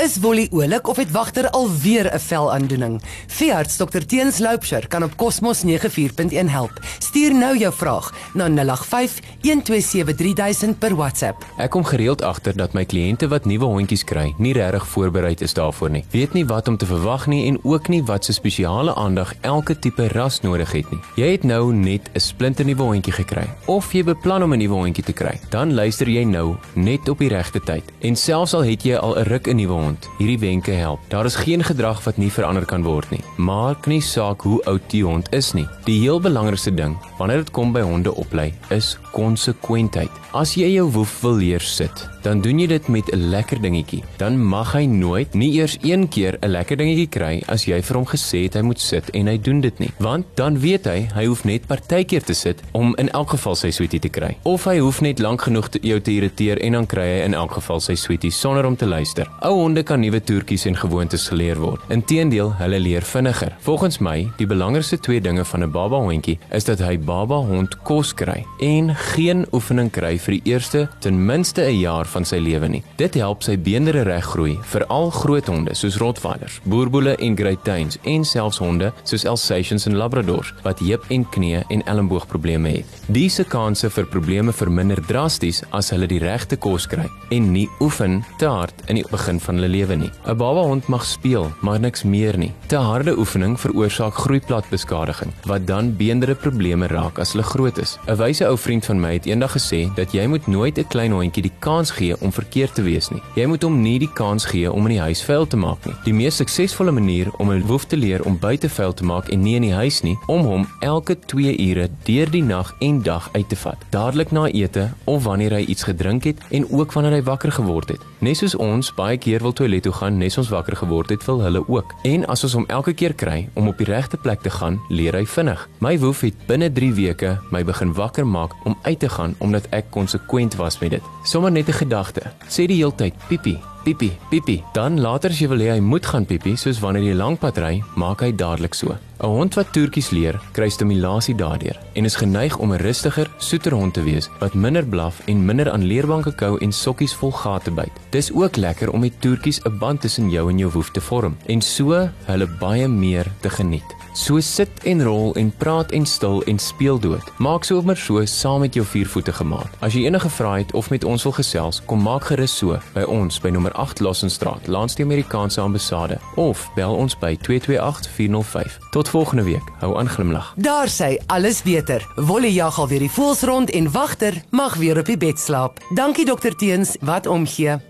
Is Wolly oulik of het wagter alweer 'n velaandoening? Veearts Dr Teens Loupsher kan op Cosmos 94.1 help. Stuur nou jou vraag na 085 127 3000 per WhatsApp. Ek kom gereeld agter dat my kliënte wat nuwe hondjies kry, nie regtig voorberei is daarvoor nie. Weet nie wat om te verwag nie en ook nie wat se spesiale aandag elke tipe ras nodig het nie. Jy het nou net 'n splinternuwe hondjie gekry of jy beplan om 'n nuwe hondjie te kry. Dan luister jy nou net op die regte tyd. En selfs al het jy al 'n ruk 'n nuwe hond, hierdie wenke help. Daar is geen gedrag wat nie verander kan word nie. Maak nie saak hoe oud die hond is nie. Die heel belangrikste ding wanneer dit kom by honde oplei is konsekwentheid. As jy jou woef wil leer sit, dan doen jy dit met 'n lekker dingetjie. Dan mag hy nooit nie eers een keer 'n lekker dingetjie kry as jy vir hom gesê het hy moet sit en hy doen dit nie. Want dan weet hy hy hoef net partykeer te sit om in elk geval sy sweetie te kry. Of hy hoef net lank genoeg te jou te irriteer en dan kry hy in elk geval sy sweetie sonder om te luister. Ou honde kan nuwe toertjies en gewoontes geleer word. Inteendeel, hulle leer vinniger. Volgens my, die belangrikste twee dinge van 'n baba hondjie is dat hy baba hond kos kry en geen oefening kry vir die eerste ten minste 'n jaar van sy lewe nie. Dit help sy beenderre reg groei, veral groot honde soos Rottweilers, Boerboele en Great Danes en selfs honde soos Alsatians en Labradors wat heup en knie en elmboogprobleme het. Diese kanse vir probleme verminder drasties as hulle die regte kos kry en nie oefen te hard in die begin van hulle lewe nie. 'n Baba hond mag speel, maar niks meer nie. Te harde oefening veroorsaak groeiplatbeskadiging wat dan beenderre probleme raak as hulle groot is. 'n Wyse ou vriend van my het eendag gesê dat jy moet nooit 'n klein hondjie die kans gee om verkeerd te wees nie. Jy moet hom nie die kans gee om in die huis vuil te maak nie. Die mees suksesvolle manier om 'n wolf te leer om buite vuil te maak en nie in die huis nie, om hom elke 2 ure deur die nag en dag uit te vat. Dadelik na ete of wanneer hy iets gedrink het en ook wanneer hy wakker geword het. Net soos ons baie keer wil toilet toe gaan nes ons wakker geword het, wil hulle ook. En as ons hom elke keer kry om op die regte plek te gaan, leer hy vinnig. My wolf het binne 3 weke my begin wakker maak om uit te gaan omdat ek konsekwent was met dit. Sommige net 'n gedagte. Sê die heeltyd piepie, piepie, piepie. Dan later as jy wil hê hy moet gaan piepie, soos wanneer jy lank pad ry, maak hy dadelik so. 'n Hond wat toertjies leer, kry stimulasie daardeur en is geneig om 'n rustiger, soeter hond te wees wat minder blaf en minder aan leerbanke kou en sokkies vol gate byt. Dis ook lekker om met toertjies 'n band tussen jou en jou woef te vorm en so hulle baie meer te geniet. So sit en rol en praat en stil en speel dood. Maak sommer so saam met jou viervoete gemaak. As jy enige vrae het of met ons wil gesels, kom maak gerus so by ons by nommer 8 Lassenstraat, langs die Amerikaanse ambassade of bel ons by 228 405. Tot volgende week. Hou aan glimlag. Daar sê alles beter. Wolly jag al weer die voels rond en wagter mag weer op die bed slaap. Dankie dokter Teens wat omgee.